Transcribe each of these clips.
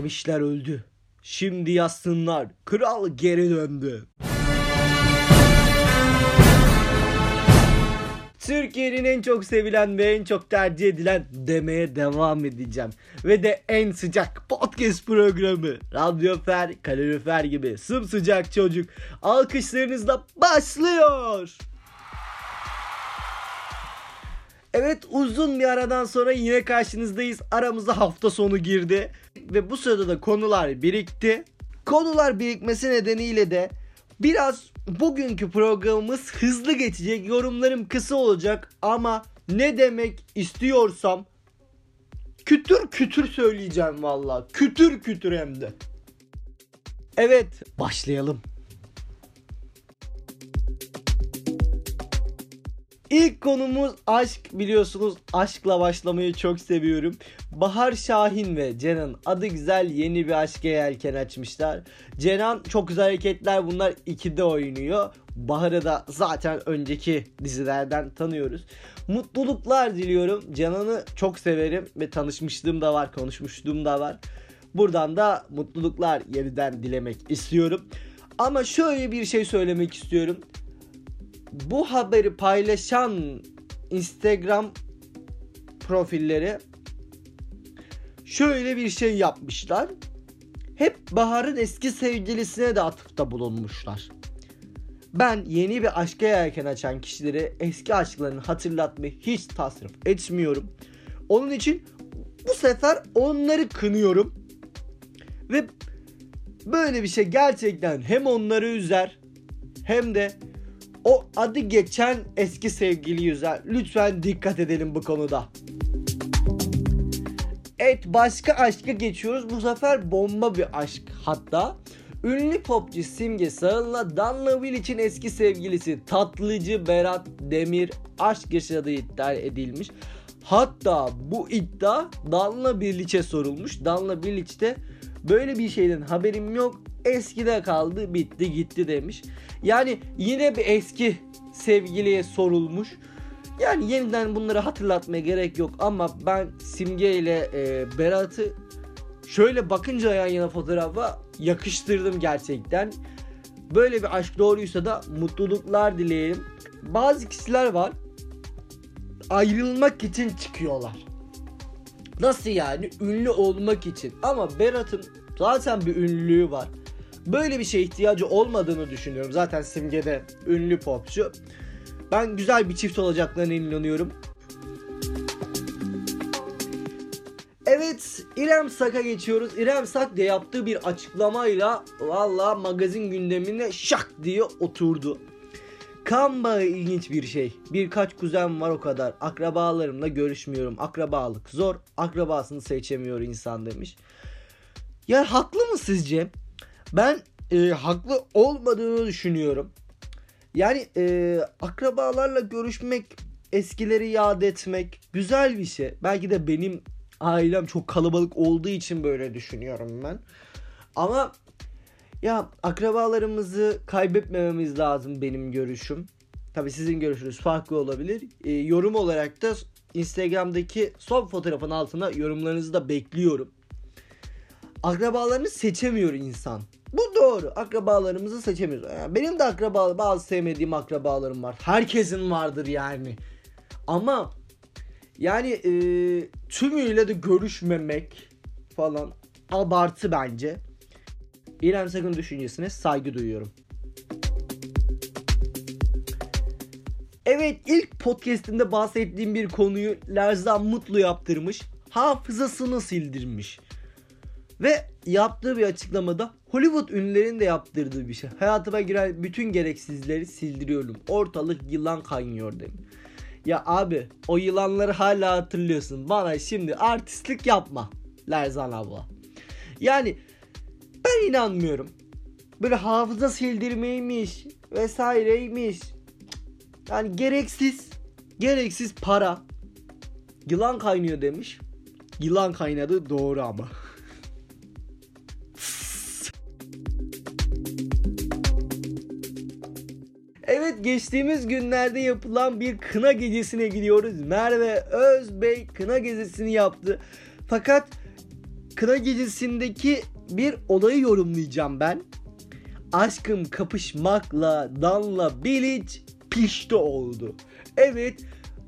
Memişler öldü. Şimdi yazsınlar. Kral geri döndü. Türkiye'nin en çok sevilen ve en çok tercih edilen demeye devam edeceğim. Ve de en sıcak podcast programı. Radyofer, kalorifer gibi sımsıcak çocuk. Alkışlarınızla başlıyor. Evet uzun bir aradan sonra yine karşınızdayız. Aramıza hafta sonu girdi. Ve bu sırada da konular birikti. Konular birikmesi nedeniyle de biraz bugünkü programımız hızlı geçecek. Yorumlarım kısa olacak ama ne demek istiyorsam kütür kütür söyleyeceğim valla. Kütür kütür hem de. Evet başlayalım. İlk konumuz aşk biliyorsunuz aşkla başlamayı çok seviyorum. Bahar Şahin ve Cenan adı güzel yeni bir aşka yelken açmışlar. Cenan çok güzel hareketler bunlar 2'de oynuyor. Bahar'ı da zaten önceki dizilerden tanıyoruz. Mutluluklar diliyorum. Canan'ı çok severim ve tanışmışlığım da var, konuşmuşluğum da var. Buradan da mutluluklar yeniden dilemek istiyorum. Ama şöyle bir şey söylemek istiyorum bu haberi paylaşan Instagram profilleri şöyle bir şey yapmışlar. Hep Bahar'ın eski sevgilisine de atıfta bulunmuşlar. Ben yeni bir aşka yelken açan kişileri eski aşklarını hatırlatmayı hiç tasrif etmiyorum. Onun için bu sefer onları kınıyorum. Ve böyle bir şey gerçekten hem onları üzer hem de o adı geçen eski sevgili yüzer. Lütfen dikkat edelim bu konuda. Evet başka aşka geçiyoruz. Bu sefer bomba bir aşk hatta. Ünlü popçu Simge Sağıl'la Danla için eski sevgilisi tatlıcı Berat Demir aşk yaşadığı iddia edilmiş. Hatta bu iddia Danla Birliç'e sorulmuş. Danla Birliç de böyle bir şeyden haberim yok. Eskide kaldı bitti gitti demiş. Yani yine bir eski sevgiliye sorulmuş. Yani yeniden bunları hatırlatmaya gerek yok ama ben Simge ile e, Berat'ı şöyle bakınca yan yana fotoğrafa yakıştırdım gerçekten. Böyle bir aşk doğruysa da mutluluklar dileyelim. Bazı kişiler var ayrılmak için çıkıyorlar. Nasıl yani? Ünlü olmak için. Ama Berat'ın zaten bir ünlülüğü var. Böyle bir şeye ihtiyacı olmadığını düşünüyorum. Zaten Simge'de ünlü popçu. Ben güzel bir çift olacaklarına inanıyorum. Evet İrem Sak'a geçiyoruz. İrem Sak de yaptığı bir açıklamayla valla magazin gündemine şak diye oturdu. Kan bağı ilginç bir şey. Birkaç kuzen var o kadar. Akrabalarımla görüşmüyorum. Akrabalık zor. Akrabasını seçemiyor insan demiş. Ya haklı mı sizce? Ben e, haklı olmadığını düşünüyorum. Yani e, akrabalarla görüşmek, eskileri yad etmek güzel bir şey. Belki de benim ailem çok kalabalık olduğu için böyle düşünüyorum ben. Ama ya akrabalarımızı kaybetmememiz lazım benim görüşüm. Tabi sizin görüşünüz farklı olabilir. E, yorum olarak da Instagram'daki son fotoğrafın altına yorumlarınızı da bekliyorum. Akrabalarını seçemiyor insan. Bu doğru. Akrabalarımızı seçemiyoruz. Yani benim de akraba bazı sevmediğim akrabalarım var. Herkesin vardır yani. Ama yani e, tümüyle de görüşmemek falan abartı bence. İrem Sakın düşüncesine saygı duyuyorum. Evet ilk podcastinde bahsettiğim bir konuyu Lerzan Mutlu yaptırmış. Hafızasını sildirmiş. Ve yaptığı bir açıklamada Hollywood ünlülerin de yaptırdığı bir şey. Hayatıma giren bütün gereksizleri sildiriyorum. Ortalık yılan kaynıyor demiş. Ya abi o yılanları hala hatırlıyorsun. Bana şimdi artistlik yapma. Lerzan abla. Yani ben inanmıyorum. Böyle hafıza sildirmeymiş vesaireymiş. Yani gereksiz gereksiz para. Yılan kaynıyor demiş. Yılan kaynadı doğru ama. Evet geçtiğimiz günlerde yapılan bir kına gecesine gidiyoruz. Merve Özbey kına gecesini yaptı. Fakat Kına gecesindeki bir olayı yorumlayacağım ben. Aşkım kapışmakla Danla Bilic pişti oldu. Evet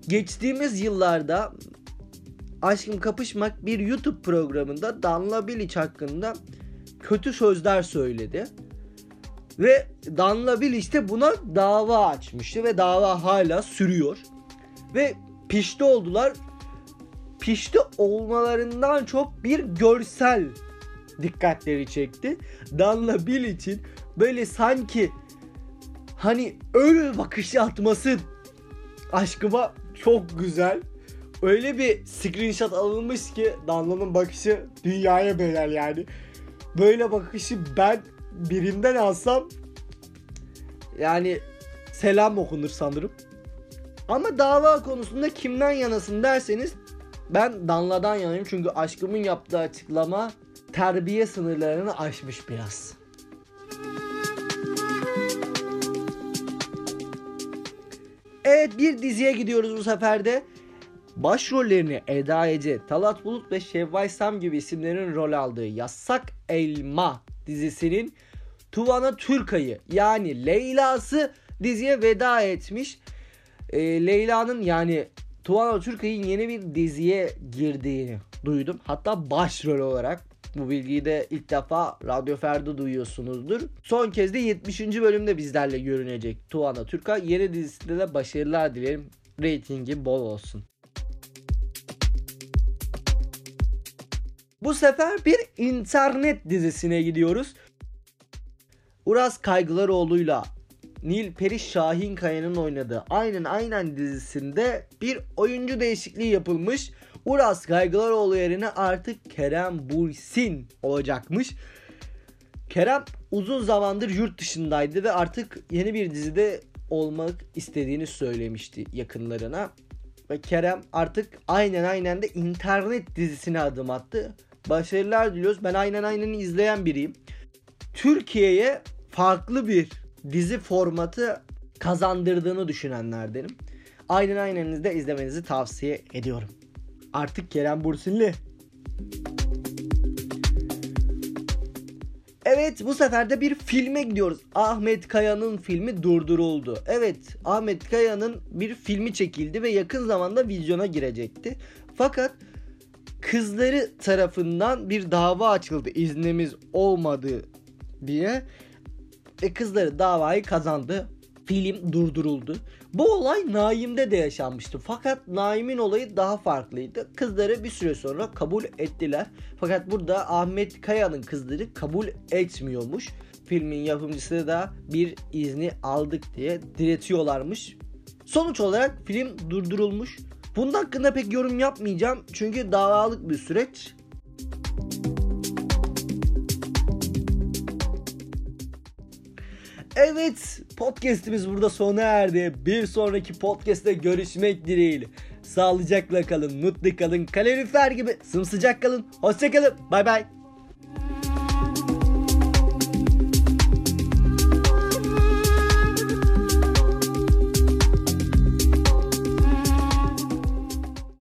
geçtiğimiz yıllarda Aşkım Kapışmak bir YouTube programında Danla Bilic hakkında kötü sözler söyledi. Ve Danla Bilic de buna dava açmıştı ve dava hala sürüyor. Ve pişti oldular. Pişti olmalarından çok bir görsel dikkatleri çekti. Danla Bilic'in böyle sanki hani öyle bakışı atması aşkıma çok güzel. Öyle bir screenshot alınmış ki Danla'nın bakışı dünyaya bedel yani. Böyle bakışı ben birinden alsam yani selam okunur sanırım. Ama dava konusunda kimden yanasın derseniz ben Danla'dan yanayım çünkü aşkımın yaptığı açıklama terbiye sınırlarını aşmış biraz. Evet bir diziye gidiyoruz bu sefer de. Başrollerini Eda Ece, Talat Bulut ve Şevval Sam gibi isimlerin rol aldığı Yasak Elma dizisinin Tuvana Türkay'ı yani Leyla'sı diziye veda etmiş. E, Leyla'nın yani Tuvana Türkay'ın yeni bir diziye girdiğini duydum. Hatta başrol olarak bu bilgiyi de ilk defa Radyo Ferdi duyuyorsunuzdur. Son kez de 70. bölümde bizlerle görünecek Tuana Türkay. Yeni dizisinde de başarılar dilerim. Ratingi bol olsun. Bu sefer bir internet dizisine gidiyoruz. Uras Kaygılaroğlu'yla Nil Peri Şahin Kaya'nın oynadığı Aynen Aynen dizisinde bir oyuncu değişikliği yapılmış. Uras Kaygılaroğlu yerine artık Kerem Bursin olacakmış. Kerem uzun zamandır yurt dışındaydı ve artık yeni bir dizide olmak istediğini söylemişti yakınlarına. Ve Kerem artık aynen aynen de internet dizisine adım attı. Başarılar diliyoruz. Ben aynen aynen izleyen biriyim. Türkiye'ye farklı bir dizi formatı kazandırdığını düşünenlerdenim. Aynen aynenizde izlemenizi tavsiye ediyorum. Artık Kerem Bursinli. Evet bu sefer de bir filme gidiyoruz. Ahmet Kaya'nın filmi durduruldu. Evet Ahmet Kaya'nın bir filmi çekildi ve yakın zamanda vizyona girecekti. Fakat kızları tarafından bir dava açıldı iznimiz olmadı diye. Ve kızları davayı kazandı. Film durduruldu. Bu olay Naim'de de yaşanmıştı. Fakat Naim'in olayı daha farklıydı. Kızları bir süre sonra kabul ettiler. Fakat burada Ahmet Kaya'nın kızları kabul etmiyormuş. Filmin yapımcısı da bir izni aldık diye diretiyorlarmış. Sonuç olarak film durdurulmuş. Bunun hakkında pek yorum yapmayacağım. Çünkü davalık bir süreç. Evet podcastimiz burada sona erdi. Bir sonraki podcast'te görüşmek dileğiyle. Sağlıcakla kalın, mutlu kalın, kalorifer gibi sımsıcak kalın. Hoşçakalın. Bay bay.